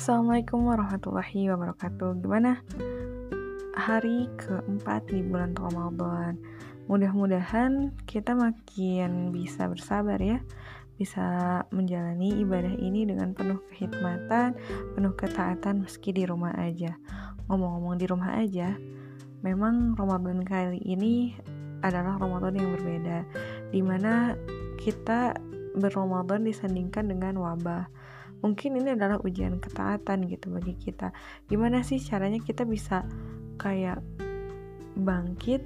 Assalamualaikum warahmatullahi wabarakatuh. Gimana hari keempat di bulan Ramadan? Mudah-mudahan kita makin bisa bersabar ya, bisa menjalani ibadah ini dengan penuh kehikmatan, penuh ketaatan meski di rumah aja. Ngomong-ngomong di rumah aja, memang Ramadan kali ini adalah Ramadan yang berbeda, di mana kita berramadan disandingkan dengan wabah mungkin ini adalah ujian ketaatan gitu bagi kita. Gimana sih caranya kita bisa kayak bangkit?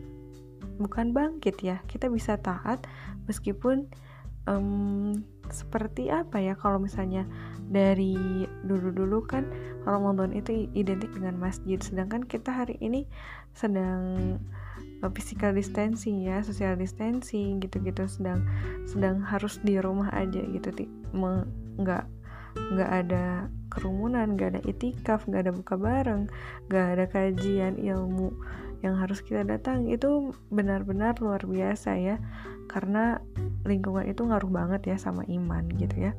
Bukan bangkit ya kita bisa taat meskipun um, seperti apa ya kalau misalnya dari dulu-dulu kan Ramadan itu identik dengan masjid sedangkan kita hari ini sedang uh, physical distancing ya social distancing gitu-gitu sedang sedang harus di rumah aja gitu nggak nggak ada kerumunan, nggak ada itikaf, nggak ada buka bareng, nggak ada kajian ilmu yang harus kita datang. Itu benar-benar luar biasa ya karena lingkungan itu ngaruh banget ya sama iman gitu ya.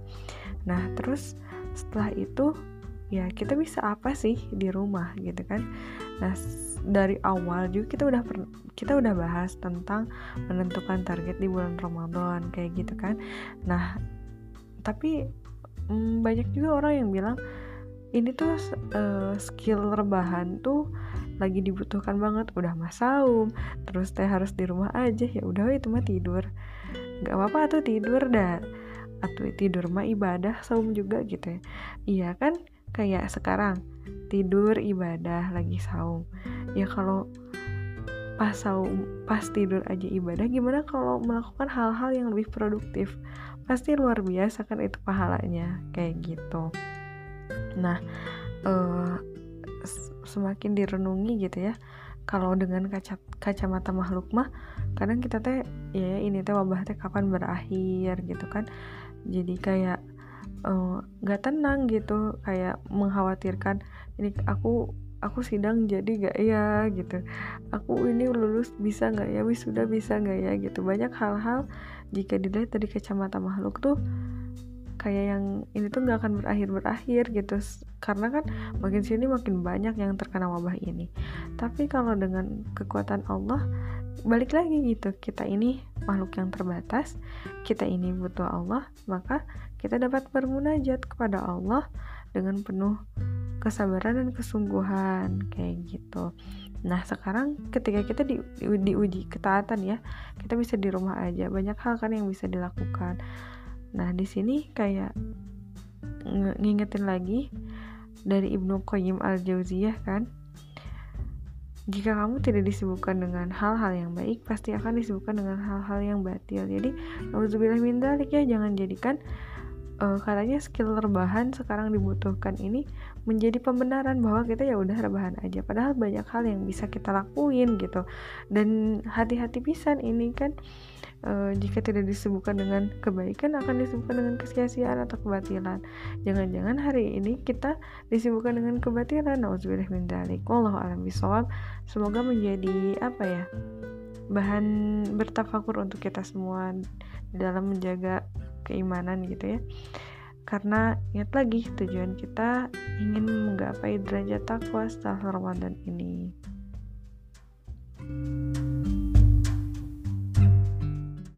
Nah terus setelah itu ya kita bisa apa sih di rumah gitu kan? Nah dari awal juga kita udah kita udah bahas tentang menentukan target di bulan Ramadan kayak gitu kan? Nah tapi hmm, banyak juga orang yang bilang ini tuh uh, skill rebahan tuh lagi dibutuhkan banget udah mas saum terus teh harus di rumah aja. Ya udah itu mah tidur. Nggak apa-apa tuh tidur dah. Atau tidur mah ibadah saum juga gitu ya. Iya kan? Kayak sekarang tidur ibadah lagi saum. Ya kalau pas pas tidur aja ibadah gimana kalau melakukan hal-hal yang lebih produktif? Pasti luar biasa kan itu pahalanya kayak gitu. Nah uh, semakin direnungi gitu ya kalau dengan kaca kacamata makhluk mah kadang kita teh ya ini teh wabah teh kapan berakhir gitu kan. Jadi kayak eh, nggak uh, tenang gitu kayak mengkhawatirkan ini aku aku sidang jadi gak ya gitu. Aku ini lulus bisa nggak ya wisuda bisa nggak ya gitu. Banyak hal-hal jika dilihat dari kacamata makhluk tuh kayak yang ini tuh nggak akan berakhir berakhir gitu karena kan makin sini makin banyak yang terkena wabah ini. Tapi kalau dengan kekuatan Allah balik lagi gitu. Kita ini makhluk yang terbatas kita ini butuh Allah maka kita dapat bermunajat kepada Allah dengan penuh kesabaran dan kesungguhan kayak gitu Nah sekarang ketika kita di, di, diuji ketaatan ya, kita bisa di rumah aja. Banyak hal kan yang bisa dilakukan. Nah di sini kayak ngingetin lagi dari Ibnu Qayyim al Jauziyah kan. Jika kamu tidak disibukkan dengan hal-hal yang baik, pasti akan disibukkan dengan hal-hal yang batil. Jadi, nauzubillah min ya, jangan jadikan uh, katanya skill rebahan sekarang dibutuhkan ini menjadi pembenaran bahwa kita ya udah rebahan aja. Padahal banyak hal yang bisa kita lakuin gitu. Dan hati-hati pisan ini kan uh, jika tidak disebutkan dengan kebaikan akan disebutkan dengan kesia-siaan atau kebatilan. Jangan-jangan hari ini kita disibukkan dengan kebatilan. Nauzubillah min dzalik wallahu alam bisawab semoga menjadi apa ya bahan bertafakur untuk kita semua dalam menjaga keimanan gitu ya karena ingat lagi tujuan kita ingin menggapai derajat takwa setelah Ramadan ini. thank you